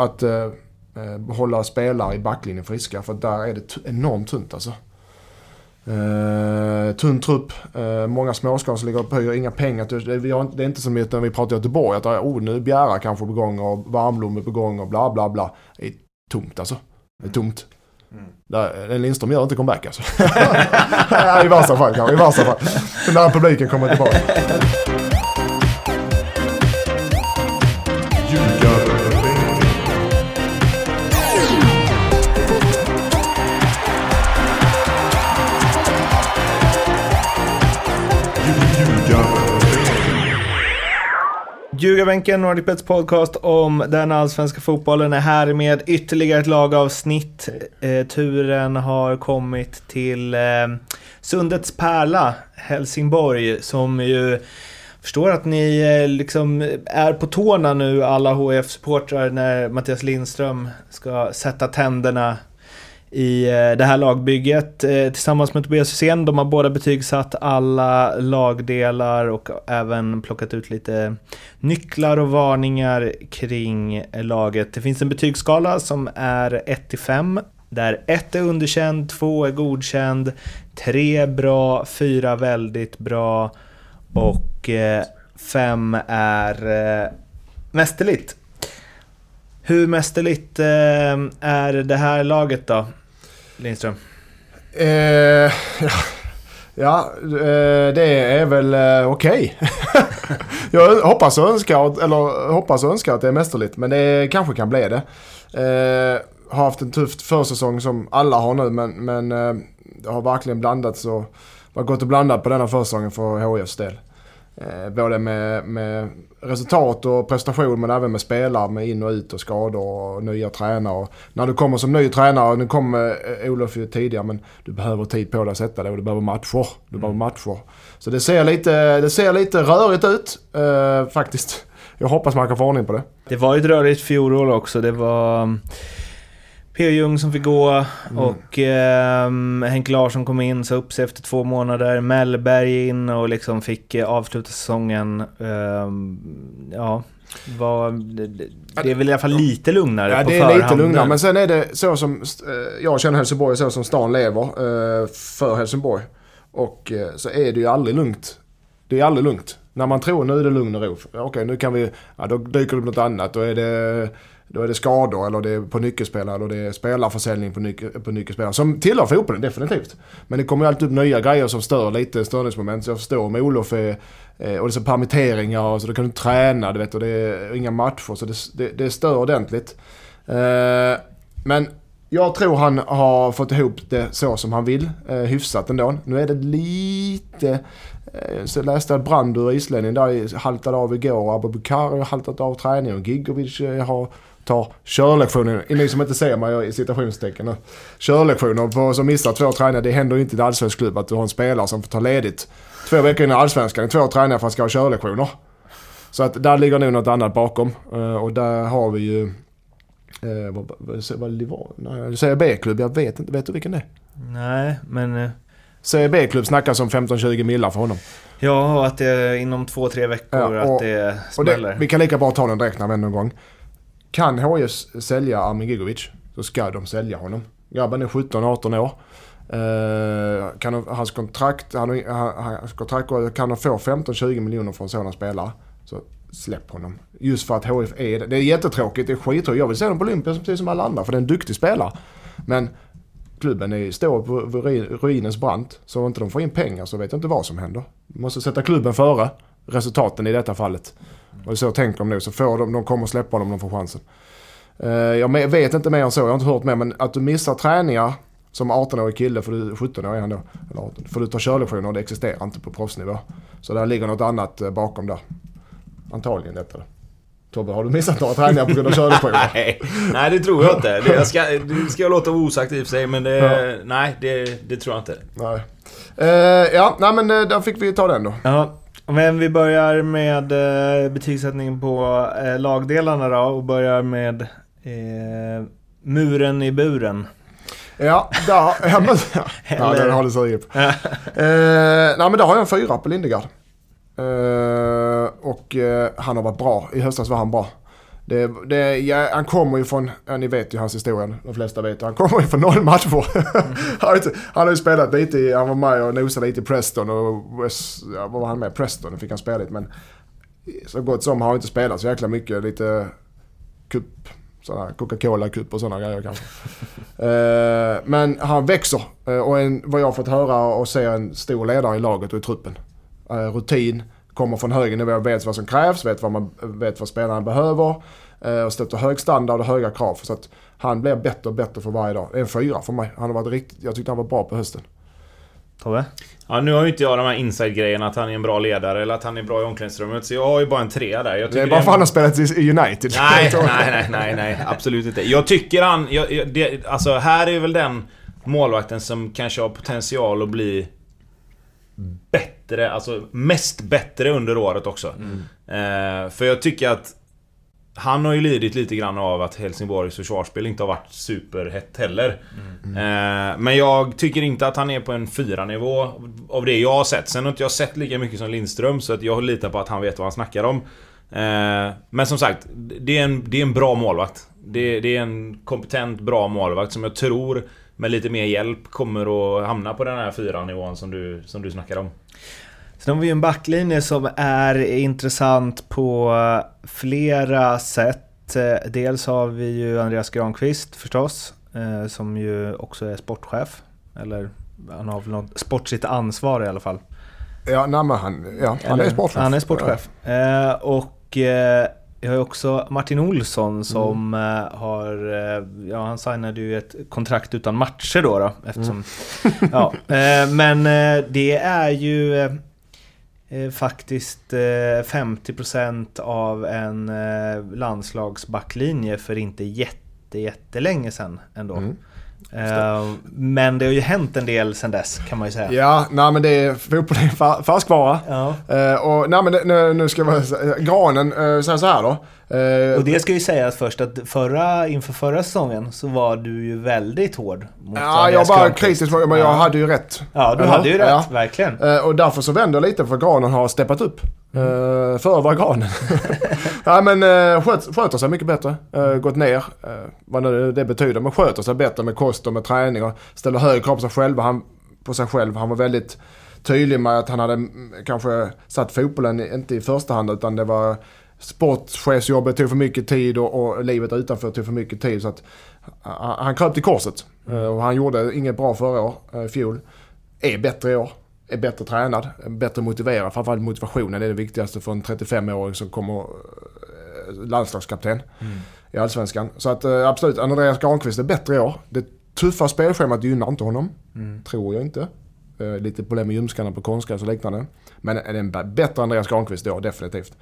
att eh, eh, hålla spelare i backlinjen friska. För där är det enormt tunt alltså. Eh, tunn trupp, eh, många småskador som ligger och pöjer, inga pengar. Det, det, är inte som när vi pratar Göteborg att oh, nu är Bjära kanske på gång och Varmblom är på gång och bla bla bla. Det är tomt alltså. Det är tomt. Där, Lindström gör inte comeback alltså. I värsta fall kanske, i värsta fall. När publiken kommer tillbaka. Ljugarbänken, Nordic Bets podcast om den allsvenska fotbollen är här med ytterligare ett lagavsnitt. Eh, turen har kommit till eh, Sundets pärla, Helsingborg, som ju förstår att ni eh, liksom är på tårna nu, alla hf supportrar när Mattias Lindström ska sätta tänderna i eh, det här lagbygget eh, tillsammans med Tobias Hysén. De har båda betygsatt alla lagdelar och även plockat ut lite nycklar och varningar kring laget. Det finns en betygsskala som är 1-5 där 1 är underkänd, 2 är godkänd, 3 bra, 4 väldigt bra och eh, 5 är mästerligt. Hur mästerligt är det här laget då, Lindström? Eh, ja, ja eh, det är väl eh, okej. jag hoppas och, önskar, eller, hoppas och önskar att det är mästerligt, men det kanske kan bli det. Eh, har haft en tuff försäsong som alla har nu, men, men eh, det har verkligen blandats och varit gott och blandat på denna försäsongen för HIFs del. Eh, både med, med resultat och prestation men även med spelare med in och ut och skador och nya tränare. Och när du kommer som ny tränare, nu kom eh, Olof ju tidigare men du behöver tid på dig att sätta dig och du behöver matcher. Du behöver matcher. Så det ser lite, det ser lite rörigt ut eh, faktiskt. Jag hoppas man kan få ordning på det. Det var ju ett rörigt fjolår också. Det var P.O. Jung som fick gå och ehm, Henk Larsson kom in, sa upp sig efter två månader. Mellberg in och liksom fick eh, avsluta säsongen. Ehm, ja, var, det, är väl i alla fall lite lugnare Ja, på det är lite förhand. lugnare. Men sen är det så som eh, jag känner Helsingborg, så som stan lever eh, för Helsingborg. Och eh, så är det ju aldrig lugnt. Det är aldrig lugnt. När man tror nu är det lugn och ro. Okej, nu kan vi... Ja, då dyker det upp något annat. Då är det, då är det skador eller det är på nyckelspelare eller det är spelarförsäljning på, nyc på nyckelspelare. Som tillhör fotbollen, definitivt. Men det kommer ju alltid upp nya grejer som stör lite störningsmoment. Så jag förstår om Olof är... Eh, och det är så permitteringar och så då kan du inte träna, du vet. Och det är inga matcher. Så det, det, det stör ordentligt. Eh, Men jag tror han har fått ihop det så som han vill. Eh, hyfsat ändå. Nu är det lite... Eh, så läste jag Brandur, islänningen, där haltade av igår. Abubakar har haltat av träningen Gigovic eh, har tar körlektioner, ni som inte ser mig i citationstecken nu. Körlektioner på, som missar två träningar. Det händer ju inte i en allsvensk klubb att du har en spelare som får ta ledigt två veckor innan allsvenskan. Två träningar för att ska ha körlektioner. Så att där ligger nog något annat bakom. Eh, och där har vi ju... Eh, vad, vad, vad det var? Nej, säger B-klubb, jag vet inte. Vet du vilken det är? Nej, men... eh, Säger B-klubb snackas om 15-20 millar för honom. Ja, och att det är inom två, tre veckor Ja, och- att det Och det, smäller. vi kan lika bra ta den direkt när vi ändå är igång. Kan HIF sälja Armin Gigovic så ska de sälja honom. Grabben är 17-18 år. Uh, kan de, hans kontrakt, han, han, hans kontrakt går- kan de få 15-20 miljoner från sådana spelare så släpp honom. Just för att HIF är det. Det är jättetråkigt, det är skittråkigt. Jag vill se honom på Olympia precis som alla andra för det är en duktig spelare. Men klubben är, står på ruinens brant. Så om inte de får in pengar så vet jag inte vad som händer. De måste sätta klubben före resultaten i detta fallet. Och så tänker de nu. Så får de, de kommer släppa dem om de får chansen. Eh, jag vet inte mer än så, jag har inte hört mer. Men att du missar träningar som 18-årig kille, för du 17 år är han då, eller 18, för du tar körlektioner och det existerar inte på proffsnivå. Så där ligger något annat eh, bakom där. Antagligen detta. då. Tobbe, har du missat några träningar på grund av körlektioner? Nej, nej, det tror jag inte. Det jag ska, det ska jag låta osagt i och för sig, men det, Ja. nej, det, det tror jag inte. Nej. Eh, ja, nej men där fick vi ta den då. Ja, men vi börjar med eh, betygssättning på eh, lagdelarna då och börjar med eh, muren i buren. Ja, där, ja, men, ja, den har du sugit på. Eh, nej men där har jag en fyra på Lindegard. Eh, och eh, han har varit bra. I höstas var han bra. Det, det, ja, han kommer ju från, ja, ni vet ju hans historia, de flesta vet Han kommer ju från noll matcher. han, har inte, han har ju spelat lite i, han var med och nosade lite i Preston och West, ja, vad var han med? Preston fick han spela lite men så gott som har han inte spelat så jäkla mycket. Lite cup, sådana Coca-Cola cup och sådana grejer kanske. eh, men han växer eh, och en, vad jag har fått höra och se en stor ledare i laget och i truppen. Eh, rutin, kommer från hög nivå, vet vad som krävs, vet vad, man, vet vad spelarna behöver. Eh, och sätter hög standard och höga krav. Så att han blir bättre och bättre för varje dag. En fyra för mig. Han har varit riktigt, jag tyckte han var bra på hösten. Tobbe? Ja, nu har ju inte jag de här inside-grejerna att han är en bra ledare eller att han är bra i omklädningsrummet. Så jag har ju bara en trea där. Jag det är bara för att han har spelat i United. Nej, nej, nej, nej, nej. Absolut inte. Jag tycker han... Jag, jag, det, alltså här är väl den målvakten som kanske har potential att bli bättre, alltså mest bättre under året också. Mm. Eh, för jag tycker att han har ju lidit lite grann av att Helsingborgs försvarsspel inte har varit superhett heller. Mm. Eh, men jag tycker inte att han är på en fyra nivå av det jag har sett. Sen har inte jag sett lika mycket som Lindström så att jag litar på att han vet vad han snackar om. Eh, men som sagt, det är en, det är en bra målvakt. Det, det är en kompetent, bra målvakt som jag tror med lite mer hjälp kommer att hamna på den här fyra nivån som du, som du snackar om. Sen har vi en backlinje som är intressant på flera sätt. Dels har vi ju Andreas Granqvist förstås, eh, som ju också är sportchef. Eller han har väl något sportsligt ansvar i alla fall. Ja, nej, men han, ja, han är sportchef. Han är sportchef. Ja. Eh, och eh, vi har ju också Martin Olsson som mm. har... Ja, han signade ju ett kontrakt utan matcher då. då eftersom, mm. ja, men det är ju eh, faktiskt eh, 50% av en eh, landslagsbacklinje för inte jätte, jättelänge sedan ändå. Mm. Uh, men det har ju hänt en del sen dess kan man ju säga. Ja, nej men det är fotboll är färskvara. Ja. Uh, och nej men nu, nu ska jag säga, granen, uh, säga så här då. Uh, och det ska ju sägas först att förra, inför förra säsongen så var du ju väldigt hård. Mot ja, jag var kritisk men jag hade ju rätt. Ja, du hade ju rätt, ja. verkligen. och därför så vänder jag lite för granen har steppat upp. Uh, för var granen. ja men uh, sköt, sköter sig mycket bättre. Uh, gått ner. Uh, vad nu det betyder. Men sköter sig bättre med kost och med träning. Och ställer högre krav på sig själv. Han, på sig själv. Han var väldigt tydlig med att han hade kanske satt fotbollen inte i första hand utan det var sportchefsjobbet tog för mycket tid och, och livet utanför tog för mycket tid. Så att, han kröp till korset. Mm. och han gjorde inget bra förra år, uh, fjol. Är bättre i år är bättre tränad, bättre motiverad. Framförallt motivationen är det viktigaste för en 35-åring som kommer eh, landslagskapten mm. i Allsvenskan. Så att eh, absolut, Andreas Granqvist är bättre i år. Det tuffa spelschemat gynnar inte honom. Mm. Tror jag inte. Eh, lite problem med ljumskarna på konstgräs och liknande. Men är en bättre Andreas Granqvist då, definitivt.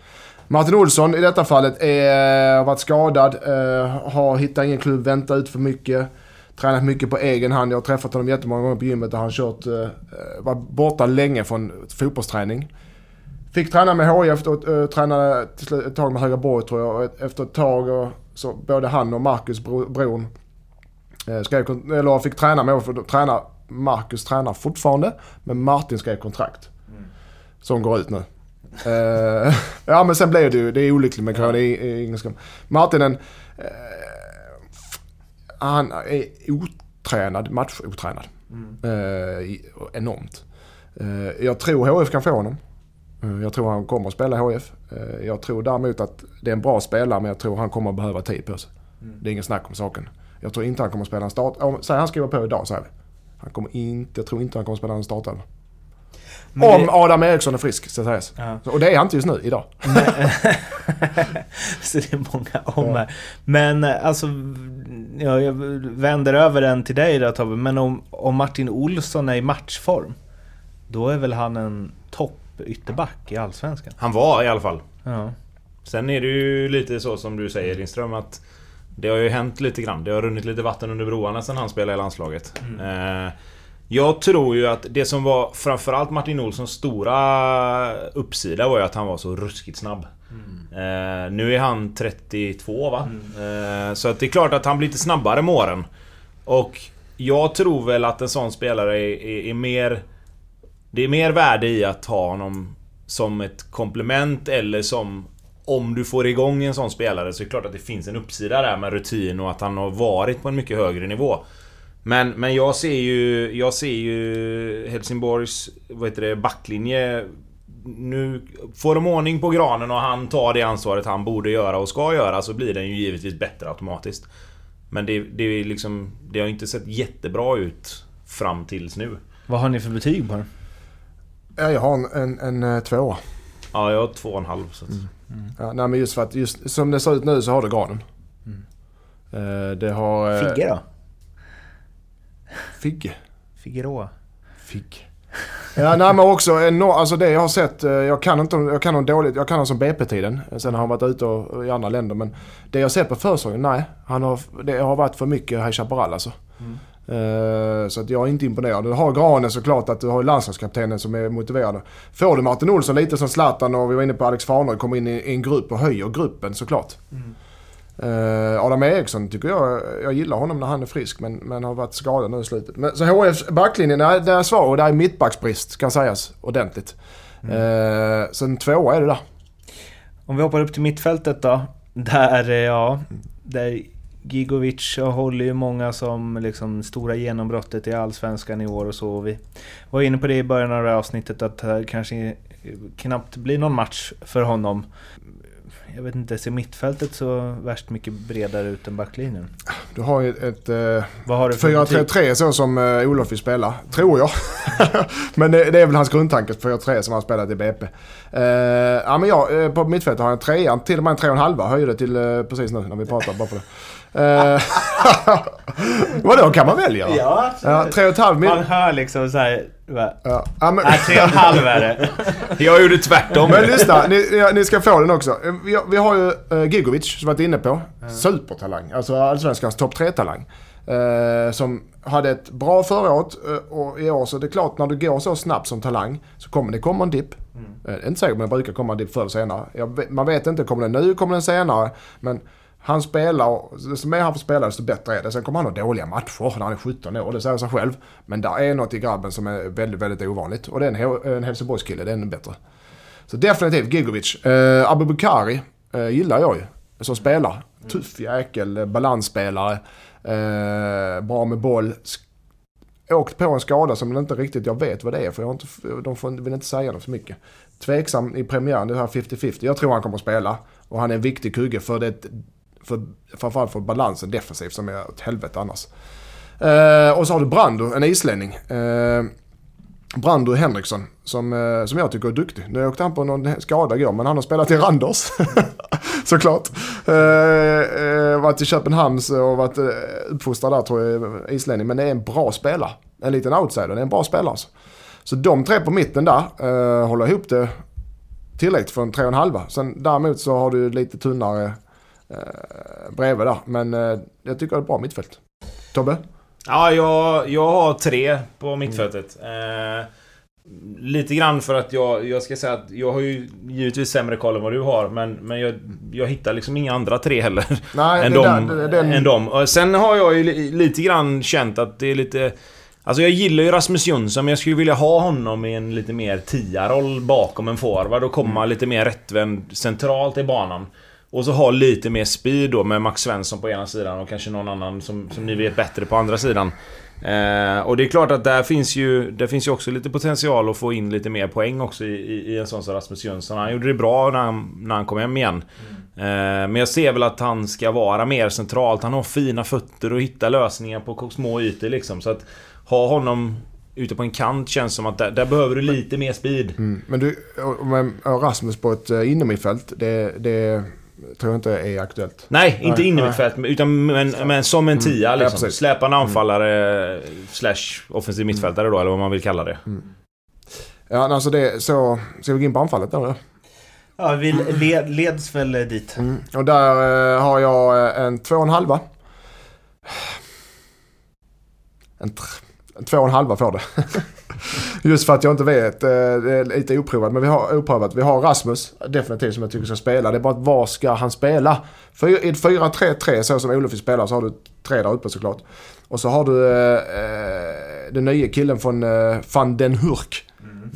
Martin Olsson i detta fallet är, har varit skadad, eh, har hittat ingen klubb, väntat ut för mycket tränat mycket på egen hand. Jag har träffat honom jättemånga gånger på gymmet och han kört, eh, eh var borta länge från fotbollsträning. Fick träna med HIF och uh, eh, tränade till slut ett tag med Högaborg tror jag. Och efter ett tag och, så både han och Marcus, bro, bron, skrev, eller fick träna med för träna, Marcus tränar fortfarande, men Martin skrev kontrakt. Mm. Som går ut nu. uh, ja men sen blev det ju, det är olyckligt med corona, det är ingen skam. Martin en, han är otränad, matchotränad. Mm. Eh, enormt. Eh, jag tror HF kan få honom. Eh, jag tror han kommer att spela HF. Eh, jag tror däremot att det är en bra spelare men jag tror han kommer att behöva tid på sig. Mm. Det är ingen snack om saken. Jag tror inte han kommer att spela en start... Säg han skriver på idag säger vi. Han kommer inte, jag tror inte han kommer spela en startelva. Om det... Adam Eriksson är frisk, ska sägas. Ja. Och det är han inte just nu, idag. så det är många om här. Men alltså, ja, jag vänder över den till dig då Tobbe. Men om, om Martin Olsson är i matchform, då är väl han en topp ytterback i Allsvenskan? Han var i alla fall. Ja. Sen är det ju lite så som du säger Lindström att det har ju hänt lite grann. Det har runnit lite vatten under broarna sen han spelade i landslaget. Mm. Eh, jag tror ju att det som var framförallt Martin Olssons stora uppsida var ju att han var så ruskigt snabb. Mm. Eh, nu är han 32 va? Mm. Eh, så att det är klart att han blir lite snabbare med åren. Och jag tror väl att en sån spelare är, är, är mer... Det är mer värde i att ha honom som ett komplement eller som om du får igång en sån spelare så är det klart att det finns en uppsida där med rutin och att han har varit på en mycket högre nivå. Men, men jag ser ju... Jag ser ju Helsingborgs vad heter det, backlinje... Nu får de ordning på granen och han tar det ansvaret han borde göra och ska göra så blir den ju givetvis bättre automatiskt. Men det, det, är liksom, det har inte sett jättebra ut fram tills nu. Vad har ni för betyg på den? Ja, jag har en, en, en, eh, tvåa. Ja, jag har två och en halv. Så att... Ja, nej, men just för att just, som det ser ut nu så har det granen. Eh, det har... eh, Figge då? Figge. Figueroa? Figge. Ja, nej men också en, alltså det jag har sett, eh, jag kan inte, jag kan dåligt, jag kan honom som BP-tiden. Sen har han varit ute och, i andra länder men det jag sett på försäsongen, nej. Han har, det har varit för mycket High Chaparral alltså. Eh, så att jag är inte imponerad. Du har Granen såklart att du har landslagskaptenen som är motiverad. Får du Martin Olsson lite som Zlatan och vi var inne på Alex Farner kommer in i, en grupp och höjer gruppen såklart. Eh, Adam Eriksson tycker jag, jag gillar honom när han är frisk men, men har varit skadad nu i slutet. Men, så HFs backlinje, där, där är svag och där är mittbacksbrist kan sägas ordentligt. Mm. så en tvåa är det där. Om vi hoppar upp till mittfältet då. Där, eh, ja, där Gigovic håller ju många som liksom stora genombrottet i Allsvenskan i år och så. Vi var inne på det i början av det här avsnittet att det kanske knappt blir någon match för honom. Jag vet inte, ser mittfältet så värst mycket bredare ut än backlinjen? Du har ju ett... Eh, Vad har du för betyg? 4-3-3 så som eh, Olof vill spela, tror jag. men det, det är väl hans grundtanke, 4-3 som han spelat i BP. Eh, ja men jag, eh, på mittfältet har jag en trea, till och med en tre och en halva. Höjde till eh, precis nu när vi pratar bara för det. Eh, Vadå, kan man välja? Ja, Ja, tre och ett halvt Man mil. hör liksom såhär... va? Ja, ja, men, Nej, tre och en halv är det. Jag gjorde tvärtom. men lyssna, ni, ni- ni ska få den också. Eh, Vi har, vi har ju uh, Gigovic som vi varit inne på. Supertalang, alltså allsvenskans topp 3-talang. Eh, som hade ett bra förra året eh, och i år så är det klart när du går så snabbt som talang så kommer det komma en dipp. Eh, det är inte säkert men det brukar komma en dipp förr eller senare. Jag, man vet inte, kommer den nu, kommer den senare? Men han spelar, desto mer han får spela desto bättre är det. Sen kommer han ha dåliga matcher när han är 17 år, det säger sig själv. Men där är något i grabben som är väldigt, väldigt ovanligt. Och det är en, en Helsingborgskille, det är ännu bättre. Så definitivt Gigovic. Eh, Abubakari eh, gillar jag ju. Som spelar. Tuff jäkel, eh, balansspelare. Eh, bra med boll. Åkt på en skada som inte riktigt jag vet vad det är för jag har inte, de får, vill inte säga något för mycket. Tveksam i premiären, det här 50-50. Jag tror han kommer att spela. Och han är en viktig kugge för det, för, framförallt för balansen defensivt som är åt helvete annars. Eh, och så har du Brando, en islänning. Eh, Brando Henriksson som, eh, som jag tycker är duktig. Nu åkte han på någon skada igår men han har spelat i Randers. Såklart. Eh, eh, varit i Köpenhamns och varit eh, uppfostrad där tror jag, islänning. Men det är en bra spelare. En liten outsider, det är en bra spelare alltså. Så de tre på mitten där eh, håller ihop det tillräckligt för en tre och en halva. Sen däremot så har du lite tunnare eh, bredvid där. Men eh, jag tycker det är ett bra mittfält. Tobbe? Ja, jag, jag har tre på mittfältet. Eh, lite grann för att jag, jag ska säga att jag har ju givetvis sämre koll än vad du har. Men, men jag, jag hittar liksom inga andra tre heller. Nej, än, dem, där- den- än dem. Sen har jag ju li- lite grann känt att det är lite... Alltså jag gillar ju Rasmus Jönsson men jag skulle vilja ha honom i en lite mer tia-roll bakom en forward och komma lite mer rättvänd centralt i banan. Och så ha lite mer speed då med Max Svensson på ena sidan och kanske någon annan som, som ni vet bättre på andra sidan. Eh, och det är klart att där finns ju där finns ju också lite potential att få in lite mer poäng också i, i, i en sån som Rasmus Jönsson. Han gjorde det bra när han, när han kom hem igen. Eh, men jag ser väl att han ska vara mer centralt. Han har fina fötter och hittar lösningar på små ytor liksom. Så att ha honom ute på en kant känns som att där, där behöver du lite mer speed. Mm, men du, och- och Rasmus på ett eh, innermittfält, det, det tror jag inte är aktuellt. Nej, inte Nej, in i nej. mitt fält, men, men, men som en tia ja, liksom. precis. Släpande anfallare slash offensiv mittfältare då, eller vad man vill kalla det. Ja, men alltså det, så ska vi gå in på anfallet då? Ja, vi led, leds väl dit. Mm. Och där eh, har jag eh, en två och en halva. En, tr- en två och en halva får det. Just för att jag inte vet. Eh, det är lite oprovat. Men vi har oprovat. Vi har Rasmus definitivt som jag tycker ska spela. Det är bara att var ska han spela? För I ett 4-3-3 så som Olof spelar, så har du tre där uppe såklart. Och så har du eh, den nya killen från eh, van den Hurk.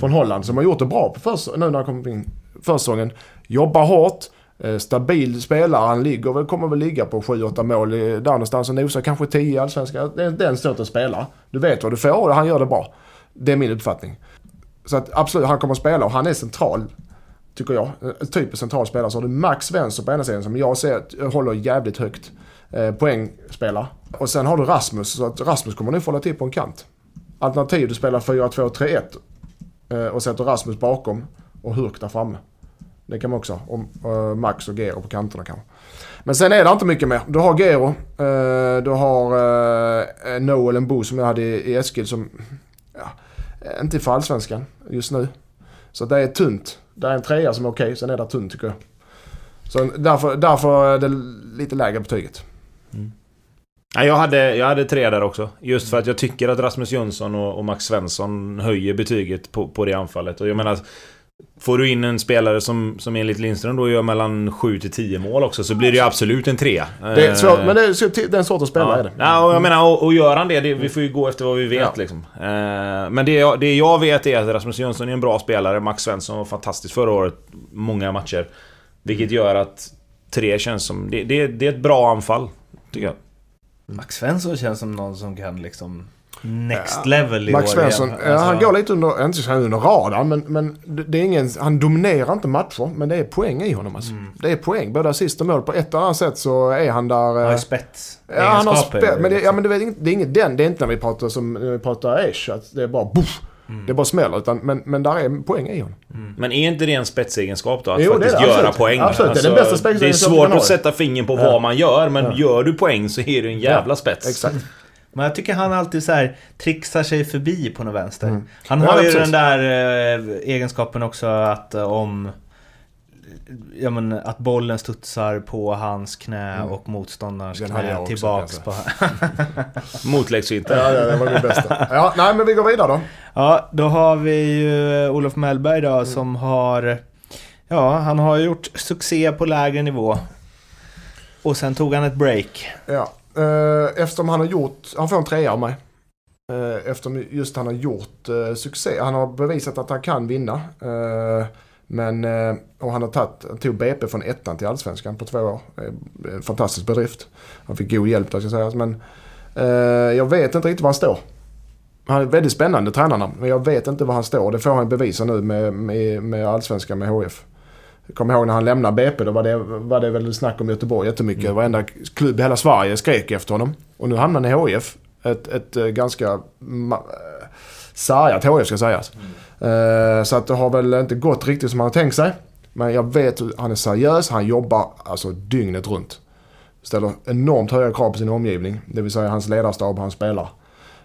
Från Holland som har gjort det bra på förs- nu när han kom in försäsongen. Jobbar hårt. Eh, stabil spelare. Han ligger väl, kommer väl ligga på 7-8 mål där någonstans och nosar kanske 10 i Allsvenskan. Det är den sortens spelare. Du vet vad du får och han gör det bra. Det är min uppfattning. Så att absolut, han kommer att spela och han är central. Tycker jag. Typisk central spelare. Så har du Max Svensson på ena sidan som jag ser håller jävligt högt. Eh, poängspelare. Och sen har du Rasmus. Så att Rasmus kommer nog få hålla till på en kant. Alternativ, du spelar 4-2-3-1 eh, och sätter Rasmus bakom och Hurk där framme. Det kan man också ha. Och, eh, Max och Gero på kanterna kanske. Men sen är det inte mycket mer. Du har Gero. Eh, du har eh, Noel Mbo som jag hade i, i Eskil som... Ja, eh, inte för allsvenskan just nu. Så det är tunt. Det är en trea som är okej, sen är det tunt tycker jag. Så därför, därför är det lite lägre betyget. Mm. Ja, jag, hade, jag hade tre där också. Just för att jag tycker att Rasmus Jönsson och, och Max Svensson höjer betyget på, på det anfallet. Och jag menar... Får du in en spelare som, som enligt Lindström då gör mellan 7 till 10 mål också så blir det ju absolut en trea. Det är svårt, men det är, så- den sortens spelare ja. är det. Ja, och jag menar, och, och gör han det, det, vi får ju gå efter vad vi vet Ja. liksom. Eh, men det jag, det jag vet är att Rasmus Jönsson är en bra spelare. Max Svensson var fantastisk förra året. Många matcher. Vilket gör att tre känns som... Det, det, det är ett bra anfall, tycker jag. Max Svensson känns som någon som kan liksom... Next level i Max år Svensson, igen. ja, han Alltså, går lite under, inte så under radarn, men, men det är ingen, han dominerar inte matcher. Men det är poäng i honom alltså. Mm. Det är poäng, både assist och mål. På ett eller annat sätt så är han där... Han har eh, spets. Ja, han har spel, men det, ja, liksom. men det, är inget- det är inget den. Det är inte när vi pratar som när vi pratar Esch, att det är bara boff. Mm. Det bara smäller. Utan, men, men där är poäng i honom. Men är inte det en spetsegenskap då? Att Jo, faktiskt det, göra absolut. poäng? Alltså, Absolut, det är den bästa Det är spetsegenskapen svårt att sätta fingret på Ja. vad man gör, men Ja. gör du poäng så är du en jävla spets. Exakt. Men jag tycker han alltid så här trixar sig förbi på något vänster. Mm. Han Ja, har ju precis. den där eh, egenskapen också att eh, om... Ja men att bollen studsar på hans knä Mm. och motståndarens Den knä också, tillbaks kan på... Motläggsfinter. Ja, ja, det var min bästa. Ja, nej, men vi går vidare då. Ja, då har vi ju eh, Olof Mellberg då som har... Ja, han har gjort succé på lägre nivå. Och sen tog han ett break. Ja. Eh, eftersom han har gjort, han får en trea av mig. Eh, eftersom just han har gjort eh, succé. Han har bevisat att han kan vinna. Men, och han har tagit, han tog BP från ettan till allsvenskan på två år. En fantastisk bedrift. Han fick god hjälp där ska sägas. Men jag vet inte riktigt var han står. Han är väldigt spännande tränarna. Men jag vet inte var han står. Det får han bevisa nu med, med, med allsvenskan med HF. Jag kommer ihåg när han lämnade BP, då var det, var det väl snack om Göteborg jättemycket. Mm. Varenda klubb i hela Sverige skrek efter honom. Och nu hamnar han i HF. Ett, ett eh, ganska eh, sargat HF ska sägas. Eh, så att det har väl inte gått riktigt som han har tänkt sig. Men jag vet att han är seriös, han jobbar alltså dygnet runt. Ställer enormt höga krav på sin omgivning. Det vill säga hans ledarstab, hans spelare.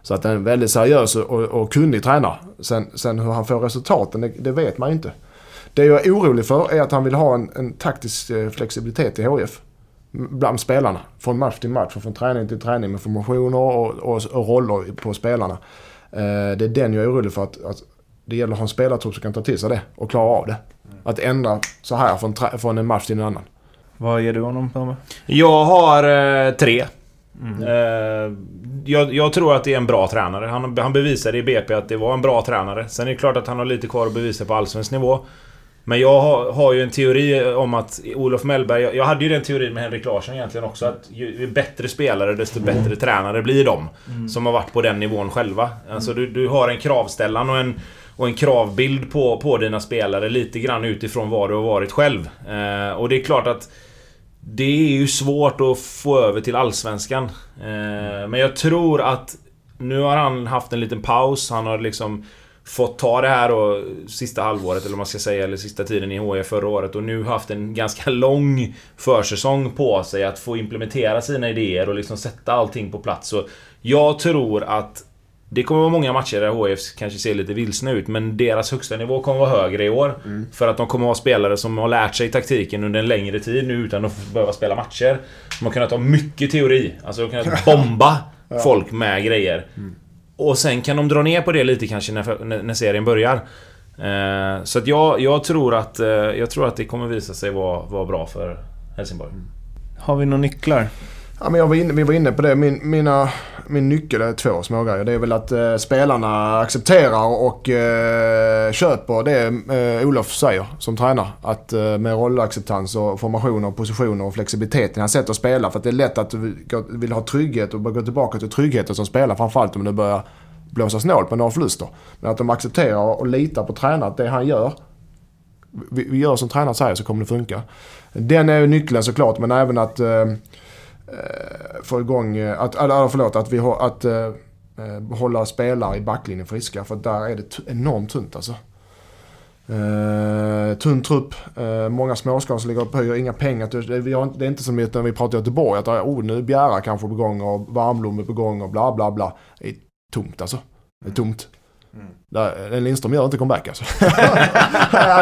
Så att han är en väldigt seriös och, och kunnig tränare. Sen, sen hur han får resultaten, det, det vet man ju inte. Det jag är orolig för är att han vill ha en, en taktisk eh, flexibilitet i HF. Bland spelarna. Från match till match och från träning till träning med formationer och, och, och roller på spelarna. Eh, det är den jag är orolig för. Att, att det gäller att ha en spelartrupp som kan ta till sig det och klara av det. Att ändra så här från, trä- från en match till en annan. Vad ger du honom? Jag har eh, tre. Mm. Eh, jag, jag tror att det är en bra tränare. Han, han bevisade i BP att det var en bra tränare. Sen är det klart att han har lite kvar att bevisa på allsvensk nivå. Men jag har, har ju en teori om att Olof Mellberg... Jag, jag hade ju den teorin med Henrik Larsson egentligen också. Att ju, ju bättre spelare desto bättre tränare blir de. Som har varit på den nivån själva. Alltså du, du har en kravställan och en, och en kravbild på, på dina spelare lite grann utifrån vad du har varit själv. Eh, och det är klart att det är ju svårt att få över till Allsvenskan. Eh, men jag tror att nu har han haft en liten paus. Han har liksom fått ta det här och sista halvåret, eller vad man ska säga, eller sista tiden i HIF förra året och nu haft en ganska lång försäsong på sig att få implementera sina idéer och liksom sätta allting på plats. Så jag tror att det kommer vara många matcher där HIF kanske ser lite vilsna ut, men deras högsta nivå kommer vara högre i år. För att de kommer vara spelare som har lärt sig taktiken under en längre tid nu utan att behöva spela matcher. De har kunnat ha mycket teori. Alltså de har kunnat bomba folk med grejer. Och sen kan de dra ner på det lite kanske när, när, serien börjar. Eh, så att jag, jag, tror att, eh, jag tror att det kommer visa sig vara, vara bra för Helsingborg. Har vi några nycklar? Ja, men jag var inne, vi var inne på det. Min, mina, min nyckel är två smågrejer. Det är väl att eh, spelarna accepterar och eh, köper det eh, Olof säger som tränare. Att eh, med rollacceptans och formationer, positioner och flexibilitet i hans sätt att spela. För att det är lätt att du vill ha trygghet och gå tillbaka till tryggheten som spelare. Framförallt om det börjar blåsa snålt på några förluster. Men att de accepterar och litar på tränaren att det han gör vi, vi gör som tränaren säger så kommer det funka. Den är ju nyckeln såklart men även att eh, eh, få igång, eh, att, eller förlåt, att, vi, att eh, eh, hålla spelare i backlinjen friska. För där är det enormt tunt alltså. Eh, tunn trupp, eh, många småskador som ligger och pöjer, inga pengar. Det, vi har, det är inte som när vi pratar Göteborg, att eh, oh, nu är Bjära kanske på gång och Varmblom är på gång och bla bla bla. Det är tomt alltså. Det är tomt. Mm. Där, Lindström gör inte comeback alltså.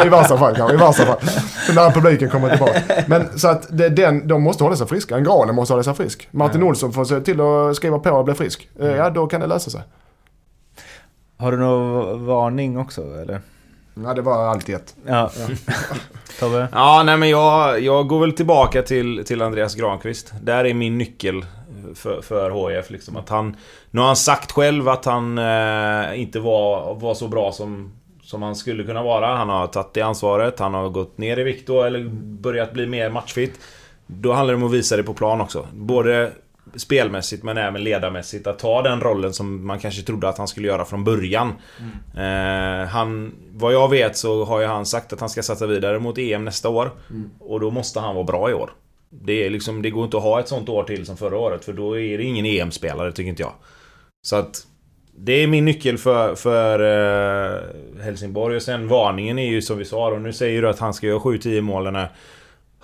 I värsta fall kanske, i värsta fall. När publiken kommer tillbaka. Men så att det, den, de måste hålla sig friska. En Granen måste hålla sig frisk. Martin mm. Olsson får se till att skriva på och bli frisk. Eh, mm. Ja, då kan det lösa sig. Har du någon varning också eller? Ja, det var alltid ett. Ja. Tobbe? Ja, nej men jag, jag går väl tillbaka till, till Andreas Granqvist. Där är min nyckel för, för HIF. Liksom. Att han, nu har han sagt själv att han eh, inte var, var så bra som, som han skulle kunna vara. Han har tagit det ansvaret. Han har gått ner i vikt då, eller börjat bli mer matchfit. Då handlar det om att visa det på plan också. Både spelmässigt men även ledarmässigt. Att ta den rollen som man kanske trodde att han skulle göra från början. Mm. Eh, han, vad jag vet så har ju han sagt att han ska satsa vidare mot EM nästa år. Mm. Och då måste han vara bra i år. Det, är liksom, det går inte att ha ett sånt år till som förra året för då är det ingen EM-spelare tycker inte jag. Så att det är min nyckel för, för uh, Helsingborg och sen varningen är ju som vi sa och nu säger du att han ska göra 7-10 mål den här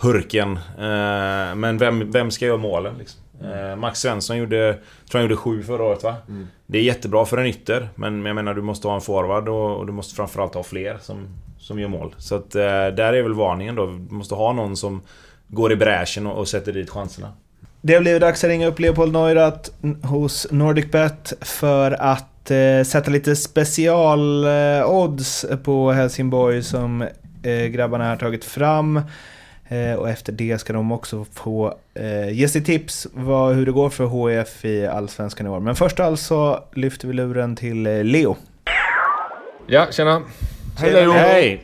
Hurken. Uh, men vem, vem ska göra målen liksom? Uh, Max Svensson gjorde, tror han gjorde 7 förra året va? Mm. Det är jättebra för en ytter men jag menar du måste ha en forward och, och du måste framförallt ha fler som, som gör mål. Så att där är väl varningen då. Du måste ha någon som går i bräschen och, och sätter dit chanserna. Det har blivit dags att ringa upp Leopold Neurath hos NordicBet för att eh, sätta lite special-odds eh, på Helsingborg som eh, grabbarna har tagit fram. Eh, och efter det ska de också få eh, ge sig tips vad, hur det går för HF i Allsvenskan i år. Men först alltså lyfter vi luren till eh, Leo. Ja, tjena! Hej Leo! Hej!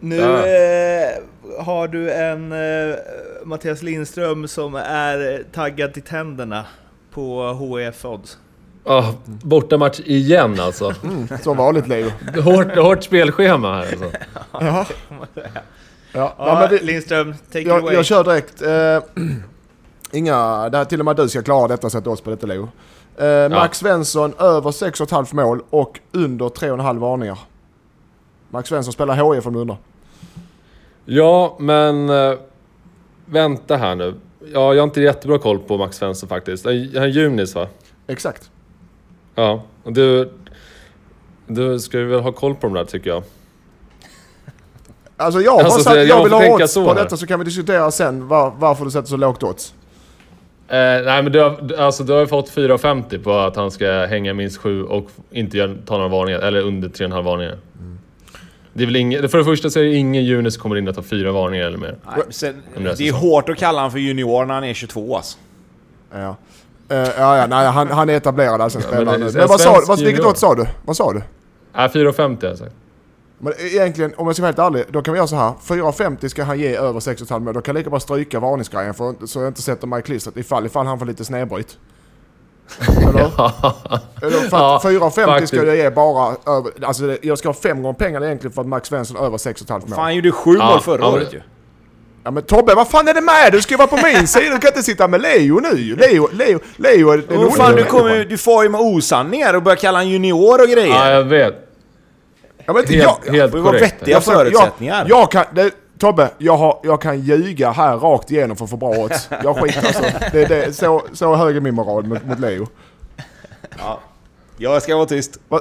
Nu eh, har du en eh, Mattias Lindström som är taggad till tänderna på HEF Odds. Oh, bortamatch igen alltså. Mm, som vanligt Leo. Hårt, hårt spelschema här alltså. ja. Ja, ja, men vi, Lindström, take jag, it away. Jag kör direkt. Uh, inga, det här, till och med du ska klara detta sätta oss på detta Leo. Uh, Max Svensson över 6,5 mål och under 3,5 varningar. Max Svensson spelar HIF om du undrar. Ja, men äh, vänta här nu. Ja, jag har inte jättebra koll på Max Svensson faktiskt. Han är Junis va? Exakt. Ja, och du... Du ska ju väl ha koll på de där tycker jag. Alltså jag har alltså, sagt, jag, jag vill ha odds på detta så kan vi diskutera sen var, varför du sätter så lågt odds. Eh, nej men du har, alltså, du har ju fått 4,50 på att han ska hänga minst 7 och inte ta några varningar, eller under 3,5 varningar. Mm. Det är väl ingen, för det första så är det ingen junior som kommer in och tar fyra varningar eller mer. Nej, sen, det är hårt att kalla honom för junior när han är 22 alltså. Ja. Uh, ja, ja, nej, han, han är etablerad alltså, ja, men, men vad sa du? Vilket odds sa du? Vad sa du? Ja, 4,50 har jag sagt. Men egentligen, om jag ska vara helt ärlig, då kan vi göra så här. 4,50 ska han ge över 6,5 mål. Då kan jag lika bra stryka varningsgrejen för, så jag inte sätter mig i klistret ifall, ifall han får lite snedbryt. Eller? Eller för att ja, 4,50 ska jag ge bara över, alltså jag ska ha fem gånger pengarna egentligen för att Max Svensson över 6,5 mål. Fan, han gjorde sju mål förra ja, året ju. Ja men Tobbe, vad fan är det med Du ska ju vara på min sida, du kan inte sitta med Leo nu Leo, Leo, Leo är den fan, du, kommer, du får ju med osanningar och börjar kalla han junior och grejer. Ja, jag vet. Ja, men helt, jag, helt korrekt. Det vettiga förutsättningar. Jag, jag kan, det, Tobbe, jag, har, jag kan ljuga här rakt igenom för att få bra odds. Jag skiter alltså. Det, det, så, så hög är min moral mot, mot Leo. Ja. Jag ska vara tyst. Vad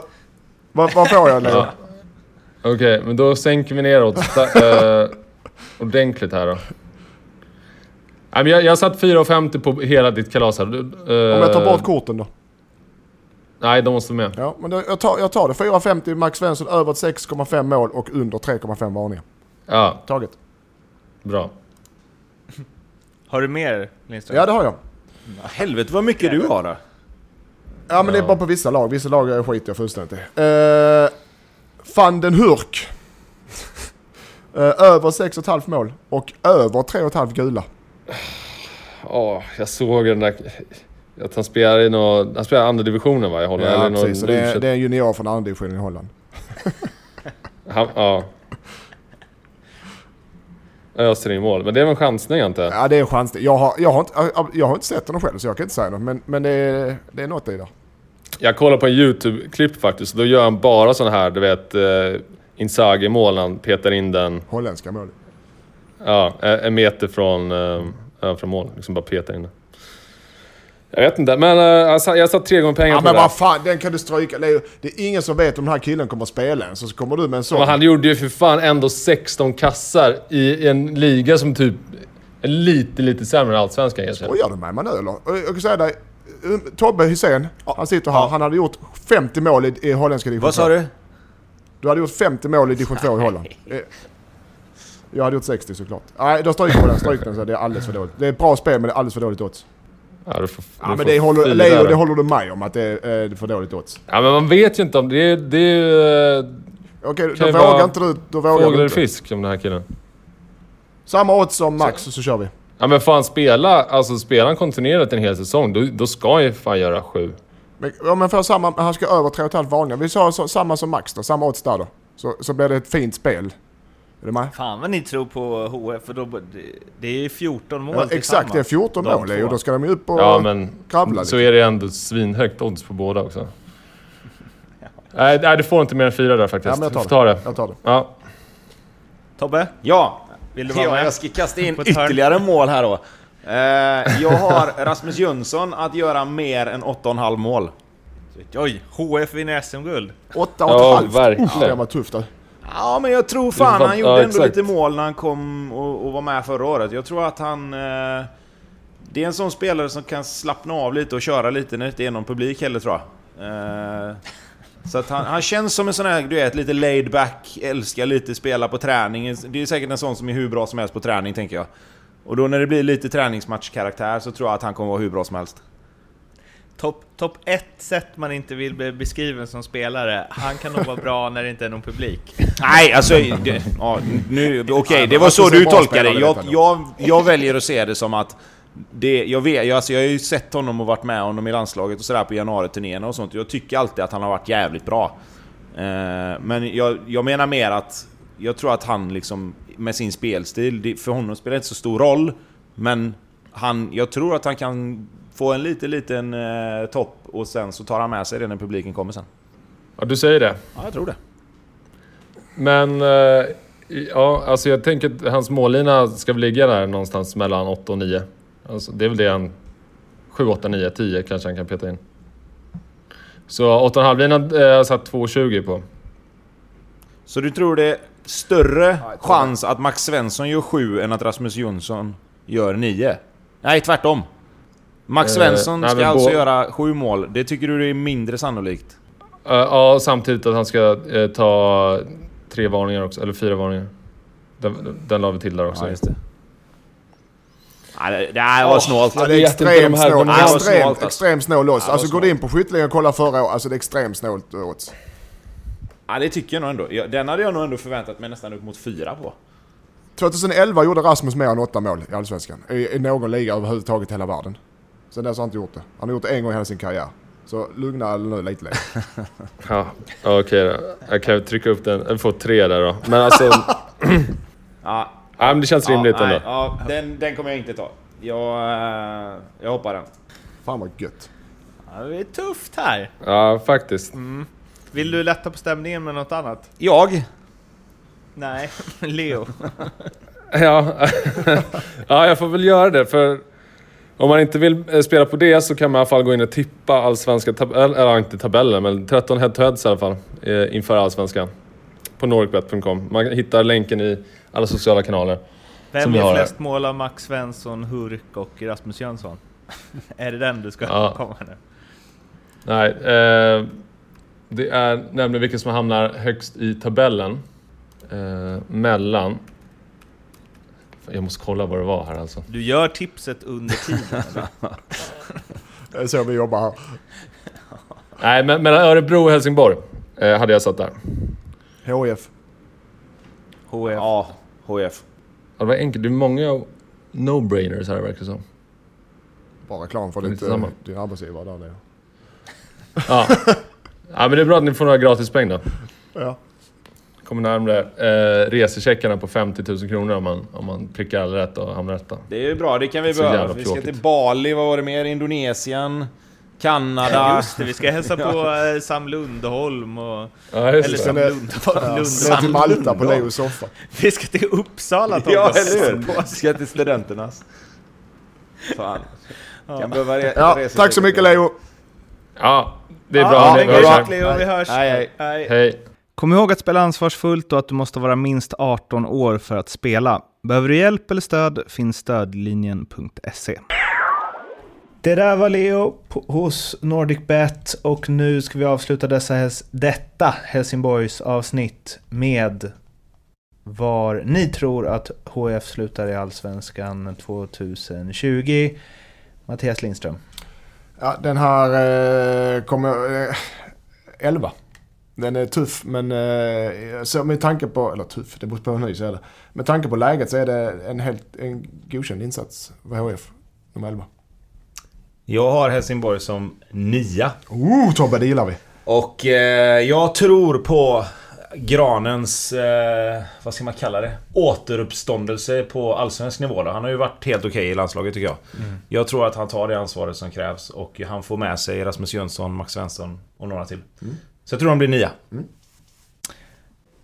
va, va får jag Leo? Ja. Okej, okay, men då sänker vi neråt äh, ordentligt här då. Jag, jag har satt 4,50 på hela ditt kalas här. Om jag tar bort korten då? Nej, de måste med. Ja, men jag, tar, jag tar det. 4,50 Max Svensson, över 6,5 mål och under 3,5 varningar. Ja. Taget. Bra. Har du mer Lindström? Ja, det har jag. Helvete vad mycket du har då. Ja men det är bara på vissa lag. Vissa lag skiter jag fullständigt i. Uh, Van den Hurk. Eh, över 6,5 mål och över 3,5 gula. Ja, jag såg den där... Att han spelar i någon... Han spelar andra divisionen va, i Holland? Ja, eller någon precis. Så det, är, U21. det är en junior från andra divisionen i Holland. Han, ja. Öser in mål. Men det är väl en chansning jag? Ja det är en chans. Jag har, jag har, inte, jag har inte sett honom själv så jag kan inte säga något. Men, men det, är, det är något i det. Jag kollade på en YouTube-klipp faktiskt. Då gör han bara sån här, du vet... Eh, Inzaghi-mål han petar in den. Holländska mål. Ja, en meter från, eh, från mål. Liksom bara petar in den. Jag vet inte, men alltså, jag satt tre gånger pengar Ja på men det där. vad fan, den kan du stryka. Det är, det är ingen som vet om den här killen kommer att spela än. Så kommer du med en sån. Men han gjorde ju för fan ändå 16 kassar i en liga som typ är lite, lite sämre än Allsvenskan egentligen. Skojar du med mig nu eller? Jag kan säga dig, um, Tobbe Hysén, han sitter här. Han hade gjort 50 mål i, i holländska division Vad sa 2. du? Du hade gjort 50 mål i division 2 i Holland. Jag hade gjort 60 såklart. Nej, då stryker vi den. Stryk den så det är alldeles för dåligt. Det är ett bra spel men det är alldeles för dåligt odds. Ja, du får, du Ja men får det håller, Leo, det håller du med om att det är eh, för dåligt odds. Ja men man vet ju inte om det är... Det är eh, Okej, då vågar inte du. Då vågar fågel eller fisk om den här killen. Samma odds som Max så, så kör vi. Ja men fan spela, alltså spelar han kontinuerligt en hel säsong, då, då ska han ju fan göra sju. Men, ja, men för samma, han ska över 3,5 vanliga. Vi sa så, samma som Max då, samma odds där då. Så, så blir det ett fint spel. Är du med? Fan vad ni tror på HF, för då, det, det är 14 mål Ja, exakt, det är 14 De mål. Leo. Då ska de ju upp och Ja men kravla så lite. är det ändå svinhögt odds på båda också. Nej, nej, du får inte mer än fyra där faktiskt. Ja, men jag tar du får ta det. Jag tar det. Ja. Tobbe, Ja, vill du vara ja med? jag ska kasta in ytterligare mål här då. Eh, jag har Rasmus Jönsson att göra mer än 8,5 mål. Oj, HF vinner SM-guld. 8,5. Ja, verkligen. Det var tufft där. Ja, men jag tror fan han gjorde ja, ändå exakt. lite mål när han kom och, och var med förra året. Jag tror att han... Eh, det är en sån spelare som kan slappna av lite och köra lite när det inte är någon publik heller tror jag. Eh, så att han, han känns som en sån här, du vet, lite laid back, älskar lite spela på träning. Det är säkert en sån som är hur bra som helst på träning, tänker jag. Och då när det blir lite träningsmatchkaraktär så tror jag att han kommer vara hur bra som helst. Topp top ett sätt man inte vill bli beskriven som spelare. Han kan nog vara bra när det inte är någon publik. Nej, alltså... Det, ja, nu, okej, Ja, det var Rasmus så du tolkade det. Jag, jag, jag väljer att se det som att... Det, jag, vet, jag, alltså jag har ju sett honom och varit med honom i landslaget och sådär på januariturnéerna och sånt. Jag tycker alltid att han har varit jävligt bra. Eh, men jag, jag menar mer att... Jag tror att han liksom med sin spelstil, det, för honom spelar det inte så stor roll. Men han, jag tror att han kan få en liten, liten eh, topp och sen så tar han med sig det när publiken kommer sen. ja, du säger det. Ja, jag tror det. Men... eh, ja, alltså jag tänker att hans mållina ska väl ligga där någonstans mellan 8 och 9. Alltså, det är väl det han... 7, 8, 9, 10 kanske han kan peta in. Så 8,5-linan har jag satt 2,20 på. Så du tror det är större chans att Max Svensson gör 7 än att Rasmus Jonsson gör 9? Nej, tvärtom. Max Eh, Svensson nej, ska men alltså göra 7 mål. Det tycker du är mindre sannolikt? Eh, ja, samtidigt att han ska eh, ta tre varningar också, eller fyra varningar. Den, den la vi till där också. det. Nej, det, det här var snålt. Ja, det är extremt snålt. Extremt, alltså. extremt snål odds. Ja, det var Alltså går du in på skytteligan och kollar förra året, alltså det är extremt snålt odds. Ja, det tycker jag nog ändå. Ja, Den hade jag nog ändå förväntat mig nästan upp mot 4 på. 2011 gjorde Rasmus mer än 8 mål i Allsvenskan. I, i någon liga överhuvudtaget i hela världen. Sen dess har han inte gjort det. Han har gjort det en gång i hela sin karriär. Så lugna nu lite Leo. Ja, okej då. Jag kan trycka upp den. Jag får tre där då. Men alltså... Ja, ja, men det känns rimligt ja, ändå. nej, ja, den, den kommer jag inte ta. Jag, eh, jag hoppar den. Fan vad gött. Ja, det är tufft här. Ja, faktiskt. Vill du lätta på stämningen med något annat? Jag? Nej, Leo. Ja. ja, jag får väl göra det för... Om man inte vill eh, spela på det så kan man i alla fall gå in och tippa allsvenska tabellen, eller inte tabellen, men 13 head-to-heads i alla fall. eh, Inför allsvenskan. På noricbet.com. Man hittar länken i alla sociala kanaler. Vem gör flest mål av Max Svensson, Hurk och Rasmus Jönsson? är det den du ska Ja. komma nu? Nej, eh, det är nämligen vilken som hamnar högst i tabellen. Eh, mellan Jag måste kolla vad det var här alltså. Du gör tipset under tiden. Det är så vi jobbar här. Nej, men mellan Örebro och Helsingborg eh, hade jag satt där. HIF. HF. Ja, HF. Ja, det var enkelt. Det är många no-brainers här verkar det som. Bara reklam för Det är ditt, eh, din arbetsgivare där nere. Ja. ja, men det är bra att ni får några gratispeng då. Ja. Kommer närmare eh, resecheckarna på 50 000 kronor om man, om man prickar alla rätt och hamnar rätta. Det är ju bra, det kan vi behöva. Vi ska till Bali, vad var det mer? Indonesien, Kanada. Just det, vi ska hälsa på eh, Sam Lundholm och... Ja, just Eller. Sam Lundholm. Ja, Lundholm. ner till Malta på Leos soffa. Vi ska till Uppsala Ja, Thomas. eller hur? Vi ska till studenternas. Fan. Kan behöva re- Ja, resa tack så mycket Leo. Ja, det är Ja, bra. ha det här. Leo, vi hörs. Hej, hej. hej. Kom ihåg att spela ansvarsfullt och att du måste vara minst 18 år för att spela. Behöver du hjälp eller stöd finns stödlinjen.se. Det där var Leo på- hos NordicBet och nu ska vi avsluta dessa, detta Helsingborgs avsnitt med var ni tror att HF slutar i Allsvenskan 2020. Mattias Lindström. Ja, den här eh, kommer... Eh, 11. Den är tuff men eh, så med tanke på... Eller tuff, det beror på hur ny så är det. Med tanke på läget så är det en helt en godkänd insats för HF. Nummer 11. Jag har Helsingborg som nia. Oh Tobbe, det gillar vi. Och eh, jag tror på Granens, eh, vad ska man kalla det? Återuppståndelse på allsvensk nivå då. Han har ju varit helt okej i landslaget tycker jag. Jag tror att han tar det ansvaret som krävs och han får med sig Rasmus Jönsson, Max Svensson och några till. Så jag tror han blir nia.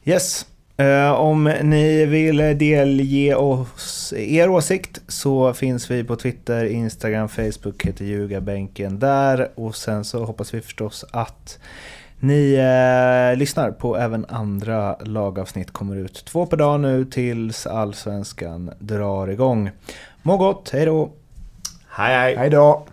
Yes. Eh, om ni vill delge oss er åsikt så finns vi på Twitter, Instagram, Facebook heter Ljugarbänken där. Och sen så hoppas vi förstås att ni eh, lyssnar på även andra lagavsnitt kommer ut. Två per dag nu tills Allsvenskan drar igång. Må gott, hej då! Hej hej! Hej då.